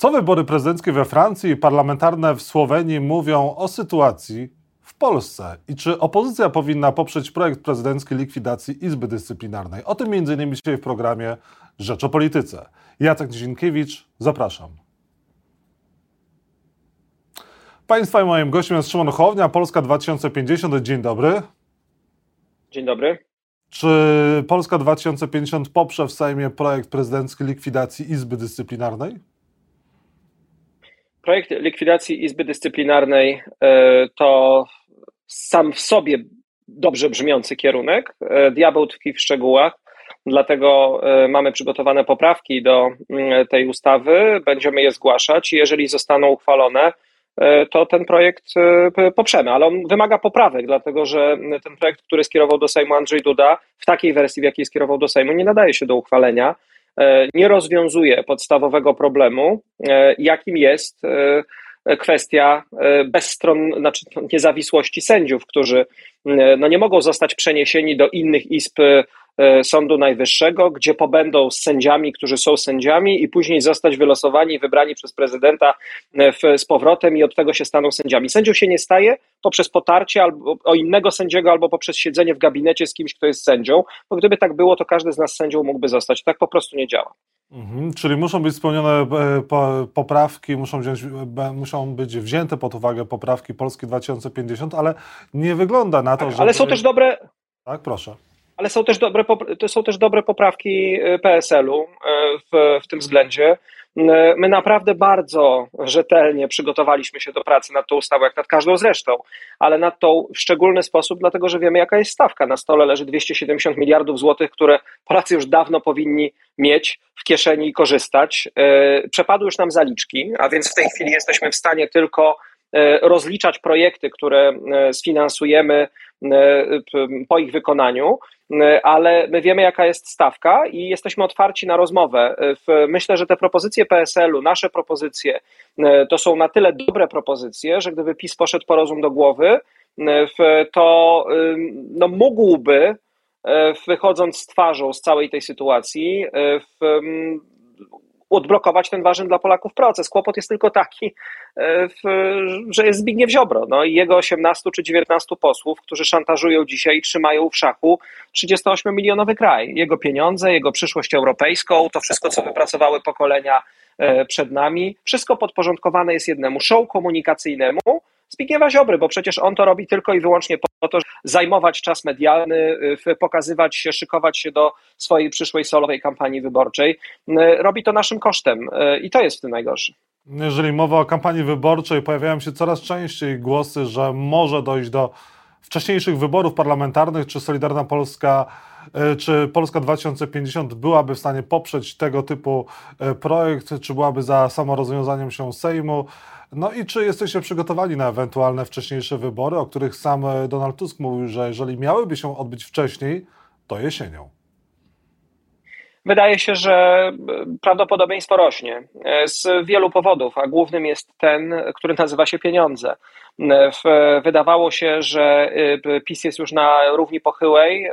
Co wybory prezydenckie we Francji i parlamentarne w Słowenii mówią o sytuacji w Polsce i czy opozycja powinna poprzeć projekt prezydencki likwidacji Izby Dyscyplinarnej? O tym m.in. dzisiaj w programie Rzecz o Polityce. Jacek Dzienkiewicz, zapraszam. Państwa i moim gościem jest Szymon Hołownia, Polska 2050. Dzień dobry. Dzień dobry. Czy Polska 2050 poprze w Sejmie projekt prezydencki likwidacji Izby Dyscyplinarnej? Projekt likwidacji Izby Dyscyplinarnej e, to sam w sobie dobrze brzmiący kierunek. E, diabeł tkwi w szczegółach, dlatego e, mamy przygotowane poprawki do mm, tej ustawy, będziemy je zgłaszać i jeżeli zostaną uchwalone, to ten projekt poprzemy, ale on wymaga poprawek, dlatego że ten projekt, który skierował do Sejmu Andrzej Duda, w takiej wersji, w jakiej skierował do Sejmu, nie nadaje się do uchwalenia. E, nie rozwiązuje podstawowego problemu, e, jakim jest e, kwestia bezstron, znaczy niezawisłości sędziów, którzy no nie mogą zostać przeniesieni do innych izb Sądu Najwyższego, gdzie pobędą z sędziami, którzy są sędziami, i później zostać wylosowani i wybrani przez prezydenta e, w, z powrotem i od tego się staną sędziami. Sędzią się nie staje poprzez potarcie albo o innego sędziego, albo poprzez siedzenie w gabinecie z kimś, kto jest sędzią, bo gdyby tak było, to każdy z nas sędzią mógłby zostać. Tak po prostu nie działa. Mhm, czyli muszą być spełnione e, poprawki, muszą, wziąć, muszą być wzięte pod uwagę poprawki Polski 2050, ale nie wygląda na to, tak, że. Ale są też dobre. Tak, proszę ale są też dobre, są też dobre poprawki y, PSL-u y, w, w tym względzie. Y, my naprawdę bardzo rzetelnie przygotowaliśmy się do pracy nad tą ustawą, jak nad każdą zresztą, ale nad tą w szczególny sposób, dlatego że wiemy, jaka jest stawka. Na stole leży 270 miliardów złotych, które Polacy już dawno powinni mieć w kieszeni i korzystać. Przepadły już nam zaliczki, a więc w tej chwili jesteśmy w stanie tylko rozliczać projekty, które sfinansujemy po ich wykonaniu. E, ale my wiemy, jaka jest stawka i jesteśmy otwarci na rozmowę. E, myślę, że te propozycje PSL-u, nasze propozycje, e, to są na tyle dobre propozycje, że gdyby PiS poszedł po rozum do głowy, to no, mógłby, wychodząc z twarzą z całej tej sytuacji, odblokować ten ważny dla Polaków proces. Kłopot jest tylko taki, e, że jest Zbigniew Ziobro no i jego 18 czy 19 posłów, którzy szantażują dzisiaj i trzymają w szachu 38-milionowy kraj. Jego pieniądze, jego przyszłość europejską, to wszystko, co wypracowały pokolenia e, przed nami, wszystko podporządkowane jest jednemu show komunikacyjnemu, Zbigniewa Ziobry, bo przecież on to robi tylko i wyłącznie po to, żeby zajmować czas medialny, pokazywać się, szykować się do swojej przyszłej solowej kampanii wyborczej. Robi to naszym kosztem i to jest w tym najgorsze. Jeżeli mowa o kampanii wyborczej, pojawiają się coraz częściej głosy, że może dojść do wcześniejszych wyborów parlamentarnych, czy Solidarna Polska, e, czy Polska 2050 byłaby w stanie poprzeć tego typu e, projekt, czy byłaby za samorozwiązaniem się Sejmu. No i czy jesteście przygotowani na ewentualne wcześniejsze wybory, o których sam e, Donald Tusk mówił, że jeżeli miałyby się odbyć wcześniej, to jesienią? Wydaje się, że e, prawdopodobieństwo rośnie e, z wielu powodów, a głównym jest ten, który nazywa się pieniądze. Wydawało się, że PiS jest już na równi pochyłej.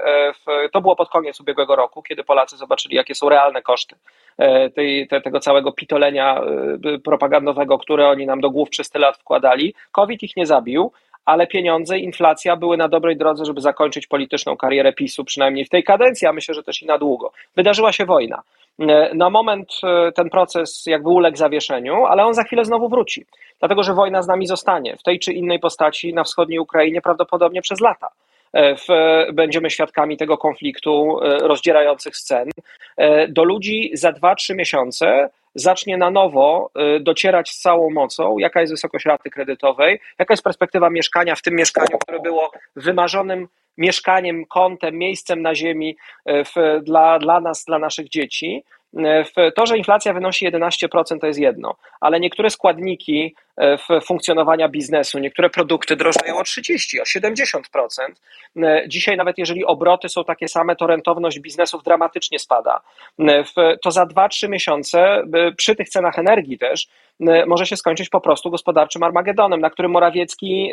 To było pod koniec ubiegłego roku, kiedy Polacy zobaczyli, jakie są realne koszty E, tej, te, tego całego pitolenia e, propagandowego, które oni nam do głów przez tyle lat wkładali. COVID ich nie zabił, ale pieniądze, inflacja były na dobrej drodze, żeby zakończyć polityczną karierę PiSu, przynajmniej w tej kadencji, a myślę, że też i na długo. Wydarzyła się wojna. E, na moment ten proces jakby uległ zawieszeniu, ale on za chwilę znowu wróci, dlatego że wojna z nami zostanie w tej czy innej postaci na wschodniej Ukrainie prawdopodobnie przez lata. E, w, będziemy świadkami tego konfliktu, e, rozdzierających scen. E, do ludzi za 2-3 miesiące zacznie na nowo docierać z całą mocą, jaka jest wysokość raty kredytowej, jaka jest perspektywa mieszkania w tym mieszkaniu, które było wymarzonym mieszkaniem, kątem, miejscem na ziemi w, dla, dla nas, dla naszych dzieci. To, że inflacja wynosi 11%, to jest jedno, ale niektóre składniki funkcjonowania biznesu, niektóre produkty drożeją o 30, o 70%. E, dzisiaj, nawet jeżeli obroty są takie same, to rentowność biznesów dramatycznie spada. E, to za 2-3 miesiące, przy tych cenach energii też, może się skończyć po prostu gospodarczym Armagedonem, na którym Morawiecki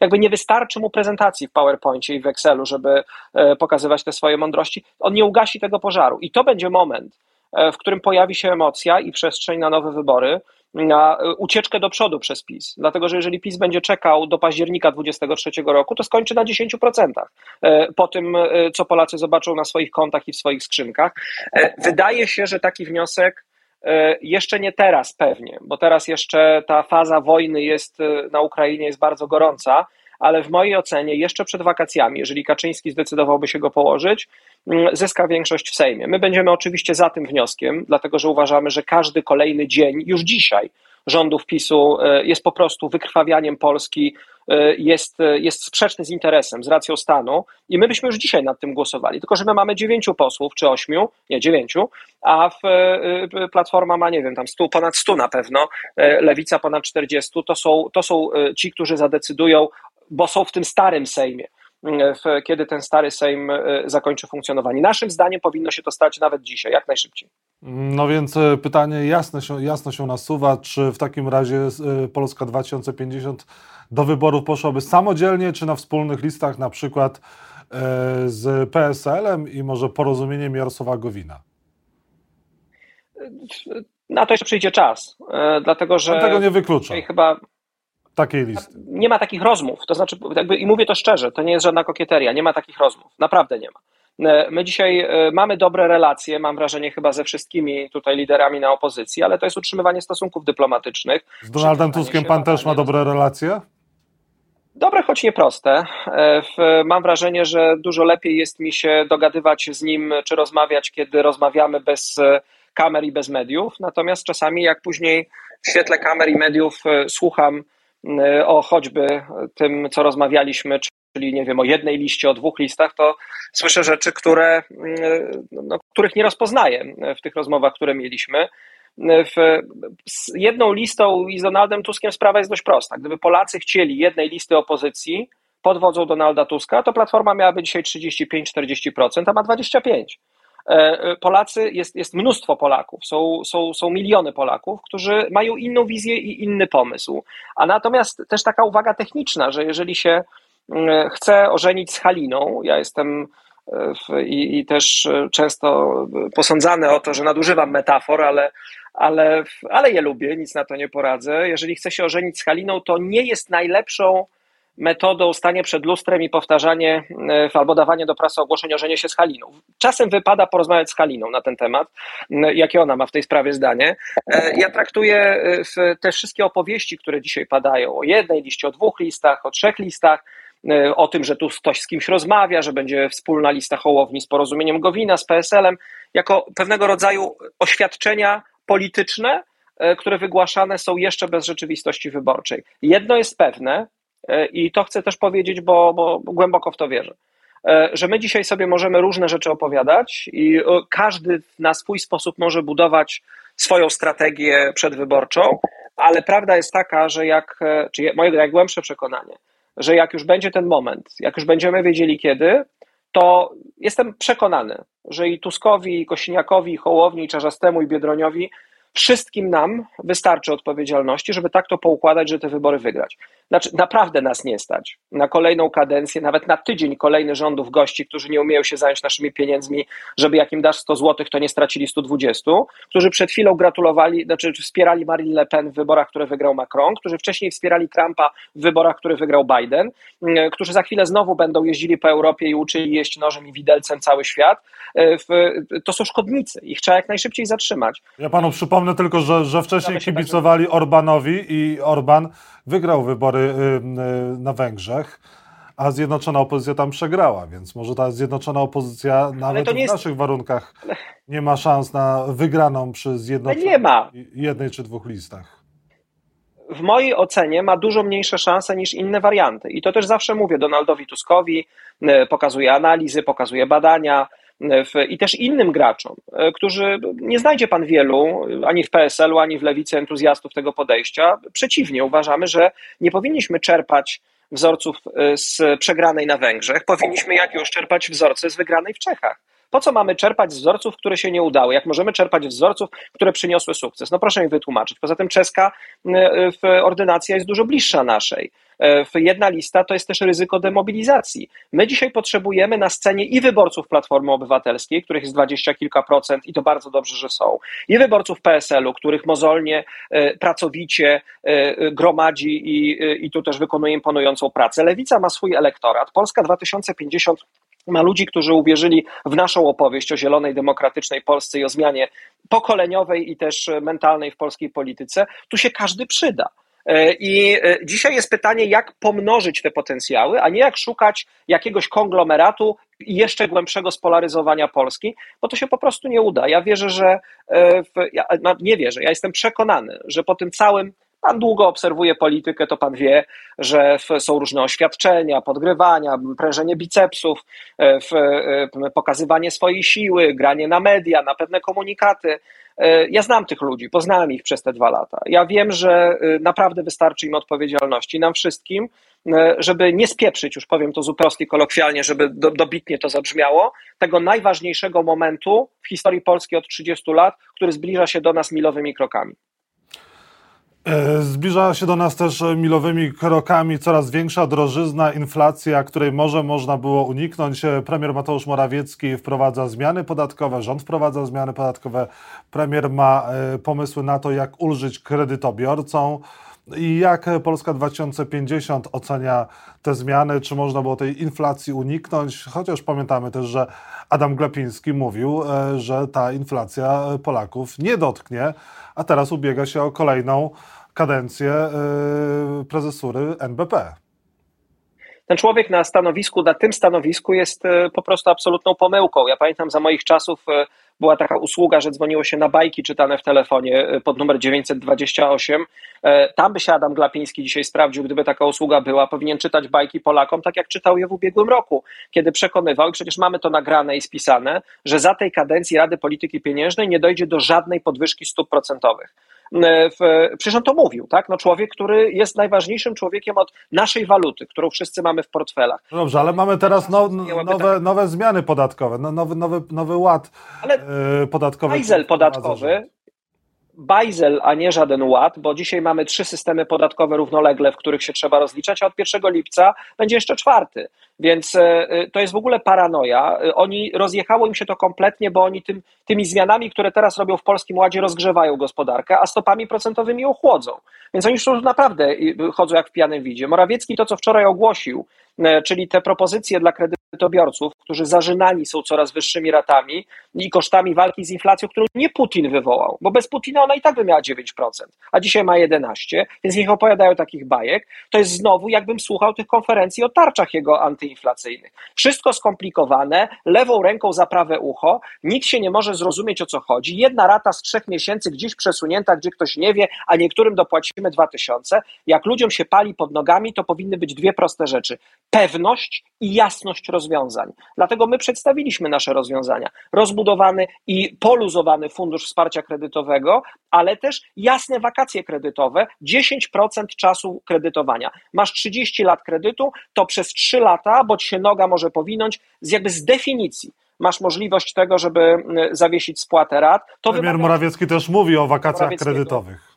jakby nie wystarczy mu prezentacji w PowerPoincie i w Excelu, żeby pokazywać te swoje mądrości. On nie ugasi tego pożaru. I to będzie moment, w którym pojawi się emocja i przestrzeń na nowe wybory, na ucieczkę do przodu przez PiS. Dlatego, że jeżeli PiS będzie czekał do października 2023 roku, to skończy na 10% po tym, co Polacy zobaczą na swoich kontach i w swoich skrzynkach. Wydaje się, że taki wniosek jeszcze nie teraz pewnie, bo teraz jeszcze ta faza wojny jest na Ukrainie jest bardzo gorąca, ale w mojej ocenie jeszcze przed wakacjami, jeżeli Kaczyński zdecydowałby się go położyć, mm, zyska większość w Sejmie. My będziemy oczywiście za tym wnioskiem, dlatego że uważamy, że każdy kolejny dzień, już dzisiaj, rządów PiSu e, jest po prostu wykrwawianiem Polski, e, jest, e, jest sprzeczny z interesem, z racją stanu i my byśmy już dzisiaj nad tym głosowali, tylko że my mamy dziewięciu posłów, czy ośmiu, nie dziewięciu, a w, Platforma ma, nie wiem, tam stu, ponad stu na pewno, Lewica ponad czterdziestu, to są, to są ci, którzy zadecydują bo są w tym starym Sejmie, mm, kiedy ten stary Sejm e, zakończy funkcjonowanie. Naszym zdaniem powinno się to stać nawet dzisiaj, jak najszybciej. No więc e, pytanie jasne się, jasno się nasuwa, czy w takim razie e, Polska 2050 do wyborów poszłaby samodzielnie, czy na wspólnych listach, na przykład z PSL-em i może porozumieniem Jarosława Gowina? Na to jeszcze przyjdzie czas, dlatego że. Pan tego nie wyklucza. Chyba takiej listy. Nie ma takich rozmów, to znaczy, jakby, i mówię to szczerze, to nie jest żadna kokieteria, nie ma takich rozmów, naprawdę nie ma. E, my dzisiaj e, mamy dobre relacje, mam wrażenie, chyba ze wszystkimi tutaj liderami na opozycji, ale to jest utrzymywanie stosunków dyplomatycznych. Z Donaldem Tuskiem pan też ma dobre relacje? Dobre, choć nieproste. E, mam wrażenie, że dużo lepiej jest mi się dogadywać z nim, czy rozmawiać, kiedy rozmawiamy bez kamer i bez mediów. Natomiast czasami, jak później w świetle kamer i mediów słucham o choćby tym, co rozmawialiśmy, czyli nie wiem, o jednej liście, o dwóch listach, to słyszę rzeczy, które, y, no, których nie rozpoznaję w tych rozmowach, które mieliśmy. W, z jedną listą i z Donaldem Tuskiem sprawa jest dość prosta. Gdyby Polacy chcieli jednej listy opozycji pod wodzą Donalda Tuska, to Platforma miałaby dzisiaj 35-40%, a ma 25%. E, e, Polacy, jest, jest mnóstwo Polaków, są, są, są miliony Polaków, którzy mają inną wizję i inny pomysł. A natomiast też taka uwaga techniczna, że jeżeli się mm, chce ożenić z Haliną, ja jestem e, w, i, i, też często posądzany o to, że nadużywam metafor, ale, ale, ale je lubię, nic na to nie poradzę. Jeżeli chce się ożenić z Haliną, to nie jest najlepszą metodą stanie przed lustrem i powtarzanie e, albo dawanie do prasy ogłoszeń o żenie się z Haliną. Czasem wypada porozmawiać z Haliną na ten temat, jakie ona ma w tej sprawie zdanie. E, ja traktuję e, te wszystkie opowieści, które dzisiaj padają o jednej liście, o dwóch listach, o trzech listach, o tym, że tu ktoś z kimś rozmawia, że będzie wspólna lista Hołowni z porozumieniem Gowina, z PSL-em, jako pewnego rodzaju oświadczenia polityczne, które wygłaszane są jeszcze bez rzeczywistości wyborczej. Jedno jest pewne, I to chcę też powiedzieć, bo, bo głęboko w to wierzę e, że my dzisiaj sobie możemy różne rzeczy opowiadać i e, każdy na swój sposób może budować swoją strategię przedwyborczą, ale prawda jest taka, że jak, czy moje najgłębsze przekonanie, że jak już będzie ten moment, jak już będziemy wiedzieli kiedy, to jestem przekonany, że i Tuskowi, i Kosiniakowi, i Hołowni, i Czarzastemu, i Biedroniowi Wszystkim nam wystarczy odpowiedzialności, żeby tak to poukładać, że te wybory wygrać. Znaczy, naprawdę nas nie stać na kolejną kadencję, nawet na tydzień kolejny rządów gości, którzy nie umieją się zająć naszymi pieniędzmi, żeby jak im dasz 100 zł, to nie stracili 120, którzy przed chwilą gratulowali, znaczy wspierali Marine Le Pen w wyborach, które wygrał Macron, którzy wcześniej wspierali Trumpa w wyborach, które wygrał Biden, mm, którzy za chwilę znowu będą jeździli po Europie i uczyli jeść nożem i widelcem cały świat. E, to są szkodnicy, ich trzeba jak najszybciej zatrzymać. Ja panu przypomnę, tylko, że, że wcześniej kibicowali tak Orbanowi i Orban wygrał wybory y, y, na Węgrzech, a zjednoczona opozycja tam przegrała, więc może ta zjednoczona opozycja nawet w jest... naszych warunkach nie ma szans na wygraną przy zjednoczonej jednej czy dwóch listach. W mojej ocenie ma dużo mniejsze szanse niż inne warianty. I to też zawsze mówię Donaldowi Tuskowi, y, pokazuje analizy, pokazuje badania i też innym graczom, e, którzy nie znajdzie pan wielu, ani w PSL-u, ani w lewicy entuzjastów tego podejścia. Przeciwnie, uważamy, że nie powinniśmy czerpać wzorców e, z przegranej na Węgrzech, powinniśmy jak już czerpać wzorce z wygranej w Czechach. Po co mamy czerpać z wzorców, które się nie udały? Jak możemy czerpać wzorców, które przyniosły sukces? No proszę mi wytłumaczyć. Poza tym czeska ordynacja jest dużo bliższa naszej. E, jedna lista to jest też ryzyko demobilizacji. My dzisiaj potrzebujemy na scenie i wyborców Platformy Obywatelskiej, których jest dwadzieścia kilka procent i to bardzo dobrze, że są, i wyborców PSL-u, których mozolnie, e, pracowicie e, gromadzi i, i tu też wykonuje imponującą pracę. Lewica ma swój elektorat. Polska 2050 ma ludzi, którzy uwierzyli w naszą opowieść o zielonej, demokratycznej Polsce i o zmianie pokoleniowej i też mentalnej w polskiej polityce. Tu się każdy przyda. E, I e, dzisiaj jest pytanie, jak pomnożyć te potencjały, a nie jak szukać jakiegoś konglomeratu jeszcze głębszego spolaryzowania Polski, bo to się po prostu nie uda. Ja wierzę, że e, w, ja, no nie wierzę, ja jestem przekonany, że po tym całym Pan długo obserwuje politykę, to pan wie, że są różne oświadczenia, podgrywania, prężenie bicepsów, pokazywanie swojej siły, granie na media, na pewne komunikaty. E, ja znam tych ludzi, poznałem ich przez te dwa lata. Ja wiem, że e, naprawdę wystarczy im odpowiedzialności, nam wszystkim, e, żeby nie spieprzyć, już powiem to zupełnie kolokwialnie, żeby do, dobitnie to zabrzmiało, tego najważniejszego momentu w historii Polski od 30 lat, który zbliża się do nas milowymi krokami. E, zbliża się do nas też milowymi krokami coraz większa drożyzna, inflacja, której może można było uniknąć. E, premier Mateusz Morawiecki wprowadza zmiany podatkowe, rząd wprowadza zmiany podatkowe. Premier ma e, pomysły na to, jak ulżyć kredytobiorcom. I jak Polska 2050 ocenia te zmiany? Czy można było tej inflacji uniknąć? Chociaż pamiętamy też, że Adam Glapiński mówił, że ta inflacja Polaków nie dotknie, a teraz ubiega się o kolejną kadencję y, prezesury NBP. Ten człowiek na stanowisku, na tym stanowisku jest y, po prostu absolutną pomyłką. Ja pamiętam za moich czasów y, była taka usługa, że dzwoniło się na bajki czytane w telefonie pod numer 928. Tam by się Adam Glapiński dzisiaj sprawdził, gdyby taka usługa była. Powinien czytać bajki Polakom, tak jak czytał je w ubiegłym roku, kiedy przekonywał, i przecież mamy to nagrane i spisane, że za tej kadencji Rady Polityki Pieniężnej nie dojdzie do żadnej podwyżki stóp procentowych. E, w, przecież on to mówił, tak? No człowiek, który jest najważniejszym człowiekiem od naszej waluty, którą wszyscy mamy w portfelach. No dobrze, ale mamy teraz no, nowe, nowe zmiany podatkowe, no, nowy, nowy, nowy ład ale e, podatkowy. Bajzel podatkowy, bajzel, a nie żaden ład, bo dzisiaj mamy trzy systemy podatkowe równolegle, w których się trzeba rozliczać, a od 1 lipca będzie jeszcze czwarty. Więc e, e, to jest w ogóle paranoja. E, oni rozjechało im się to kompletnie, bo oni tym, tymi zmianami, które teraz robią w Polskim Ładzie, rozgrzewają gospodarkę, a stopami procentowymi ochłodzą. Więc oni już naprawdę chodzą jak w pijanym widzie. Morawiecki to, co wczoraj ogłosił, czyli te propozycje dla kredytobiorców, którzy zażynani są coraz wyższymi ratami i kosztami walki z inflacją, którą nie Putin wywołał, bo bez Putina ona i tak by miała 9%, a dzisiaj ma 11%, więc niech opowiadają takich bajek. To jest znowu, jakbym słuchał tych konferencji o tarczach jego anty inflacyjnych. Wszystko skomplikowane, lewą ręką za prawe ucho, nikt się nie może zrozumieć o co chodzi. Jedna rata z trzech miesięcy gdzieś przesunięta, gdzie ktoś nie wie, a niektórym dopłacimy dwa tysiące. Jak ludziom się pali pod nogami, to powinny być dwie proste rzeczy: pewność i jasność rozwiązań. Dlatego my przedstawiliśmy nasze rozwiązania. Rozbudowany i poluzowany fundusz wsparcia kredytowego, ale też jasne wakacje kredytowe, 10% czasu kredytowania. Masz 30 lat kredytu, to przez 3 lata bo ci się noga może powinąć, z jakby z definicji masz możliwość tego, żeby zawiesić spłatę rat. To Premier wymaga... Morawiecki też mówi o wakacjach kredytowych.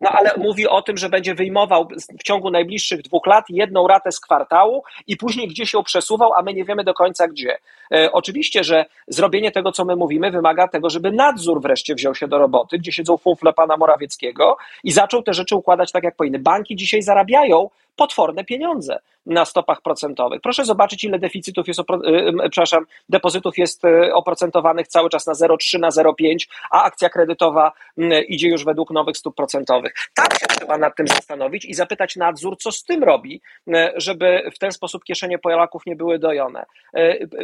No ale mówi o tym, że będzie wyjmował w ciągu najbliższych dwóch lat jedną ratę z kwartału i później gdzieś ją przesuwał, a my nie wiemy do końca gdzie. E, oczywiście, że zrobienie tego, co my mówimy, wymaga tego, żeby nadzór wreszcie wziął się do roboty, gdzie siedzą fufle pana Morawieckiego i zaczął te rzeczy układać tak, jak powinny. Banki dzisiaj zarabiają potworne pieniądze na stopach procentowych. Proszę zobaczyć, ile deficytów jest, przepraszam, depozytów jest e, oprocentowanych cały czas na 0,3, na 0,5, a akcja kredytowa idzie już według nowych stóp procentowych. Tak się trzeba nad tym zastanowić i zapytać nadzór, co z tym robi, żeby w ten sposób kieszenie Polaków nie były dojone.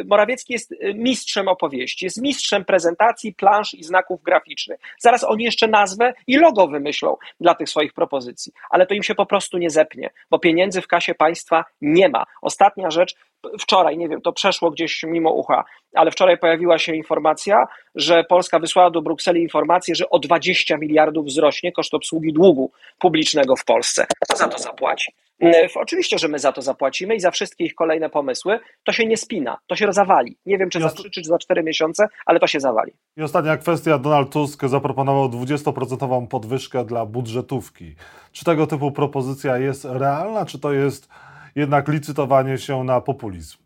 Morawiecki jest mistrzem opowieści, jest mistrzem prezentacji, plansz i znaków graficznych. Zaraz oni jeszcze nazwę i logo wymyślą dla tych swoich propozycji, ale to im się po prostu nie zepnie, bo pieniędzy w kasie państwa nie ma. Ostatnia rzecz, wczoraj, nie wiem, to przeszło gdzieś mimo ucha, ale wczoraj pojawiła się informacja, że Polska wysłała do Brukseli informację, że o 20 miliardów wzrośnie koszt obsługi długu publicznego w Polsce. Kto za to zapłaci? Oczywiście, że my za to zapłacimy i za wszystkie ich kolejne pomysły. To się nie spina, to się zawali. Nie wiem, czy za 3 czy za 4 miesiące, ale to się zawali. I ostatnia kwestia. Donald Tusk zaproponował 20% podwyżkę dla budżetówki. Czy tego typu propozycja jest realna, czy to jest jednak licytowanie się na populizm?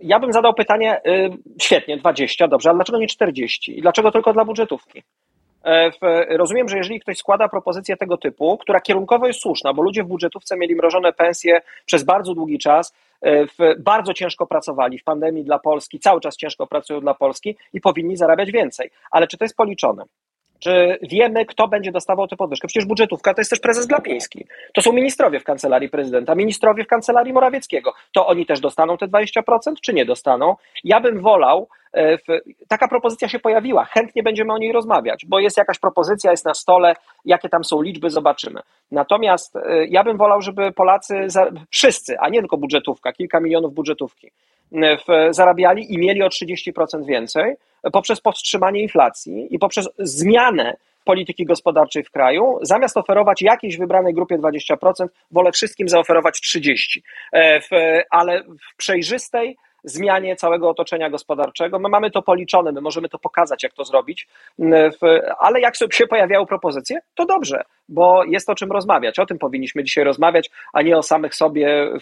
Ja bym zadał pytanie, y, świetnie, 20, dobrze, ale dlaczego nie 40? I dlaczego tylko dla budżetówki? E, rozumiem, że jeżeli ktoś składa propozycję tego typu, która kierunkowo jest słuszna, bo ludzie w budżetówce mieli mrożone pensje przez bardzo długi czas, e, bardzo ciężko pracowali w pandemii dla Polski, cały czas ciężko pracują dla Polski i powinni zarabiać więcej. Ale czy to jest policzone? Czy wiemy, kto będzie dostawał tę podwyżkę? Przecież budżetówka to jest też prezes Glapiński. To są ministrowie w kancelarii prezydenta, ministrowie w kancelarii Morawieckiego. To oni też dostaną te 20%, czy nie dostaną? Ja bym wolał, e, taka propozycja się pojawiła, chętnie będziemy o niej rozmawiać, bo jest jakaś propozycja, jest na stole, jakie tam są liczby, zobaczymy. Natomiast e, ja bym wolał, żeby Polacy, wszyscy, a nie tylko budżetówka, kilka milionów budżetówki, zarabiali i mieli o 30% więcej poprzez powstrzymanie inflacji i poprzez zmianę polityki gospodarczej w kraju, zamiast oferować jakiejś wybranej grupie 20%, wolę wszystkim zaoferować 30%. E, ale w przejrzystej, zmianie całego otoczenia gospodarczego. My mamy to policzone, my możemy to pokazać, jak to zrobić, ale jak się pojawiają propozycje, to dobrze, bo jest o czym rozmawiać. O tym powinniśmy dzisiaj rozmawiać, a nie o samych sobie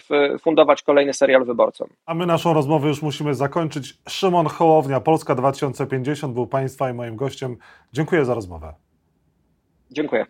fundować kolejny serial wyborcom. A my naszą rozmowę już musimy zakończyć. Szymon Hołownia, Polska 2050 był Państwa i moim gościem. Dziękuję za rozmowę. Dziękuję.